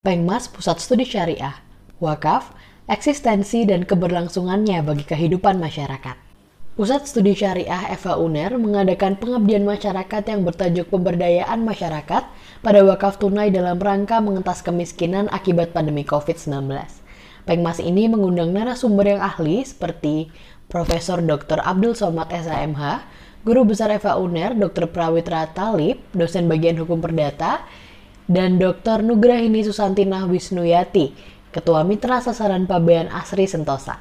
Pengmas Pusat Studi Syariah, Wakaf, eksistensi dan keberlangsungannya bagi kehidupan masyarakat. Pusat Studi Syariah Eva Uner mengadakan pengabdian masyarakat yang bertajuk pemberdayaan masyarakat pada wakaf tunai dalam rangka mengentas kemiskinan akibat pandemi COVID-19. Pengmas ini mengundang narasumber yang ahli seperti Profesor Dr. Abdul Somad SAMH, Guru Besar Eva Uner, Dr. Prawitra Talib, dosen bagian hukum perdata, dan Dr. Nugrahini Susantina Wisnuyati, Ketua Mitra Sasaran Pabean Asri Sentosa.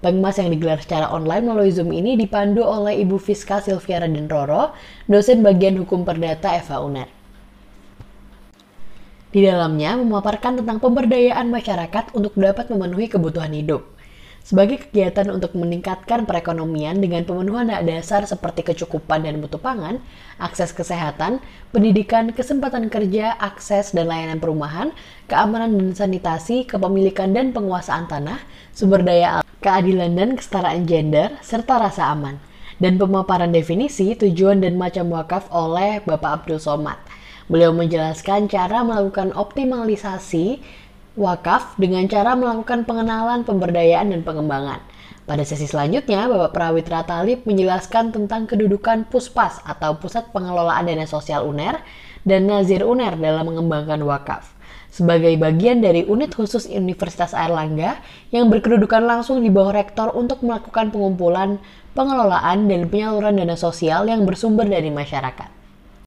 Pengmas yang digelar secara online melalui Zoom ini dipandu oleh Ibu Fiska Silvia Raden Roro, dosen bagian hukum perdata Eva Uner. Di dalamnya memaparkan tentang pemberdayaan masyarakat untuk dapat memenuhi kebutuhan hidup sebagai kegiatan untuk meningkatkan perekonomian dengan pemenuhan hak dasar seperti kecukupan dan mutu pangan, akses kesehatan, pendidikan, kesempatan kerja, akses dan layanan perumahan, keamanan dan sanitasi, kepemilikan dan penguasaan tanah, sumber daya alam, keadilan dan kesetaraan gender, serta rasa aman. Dan pemaparan definisi, tujuan dan macam wakaf oleh Bapak Abdul Somad. Beliau menjelaskan cara melakukan optimalisasi wakaf dengan cara melakukan pengenalan, pemberdayaan, dan pengembangan. Pada sesi selanjutnya, Bapak Prawitra Talib menjelaskan tentang kedudukan Puspas atau Pusat Pengelolaan Dana Sosial UNER dan Nazir UNER dalam mengembangkan wakaf. Sebagai bagian dari unit khusus Universitas Airlangga yang berkedudukan langsung di bawah rektor untuk melakukan pengumpulan, pengelolaan, dan penyaluran dana sosial yang bersumber dari masyarakat.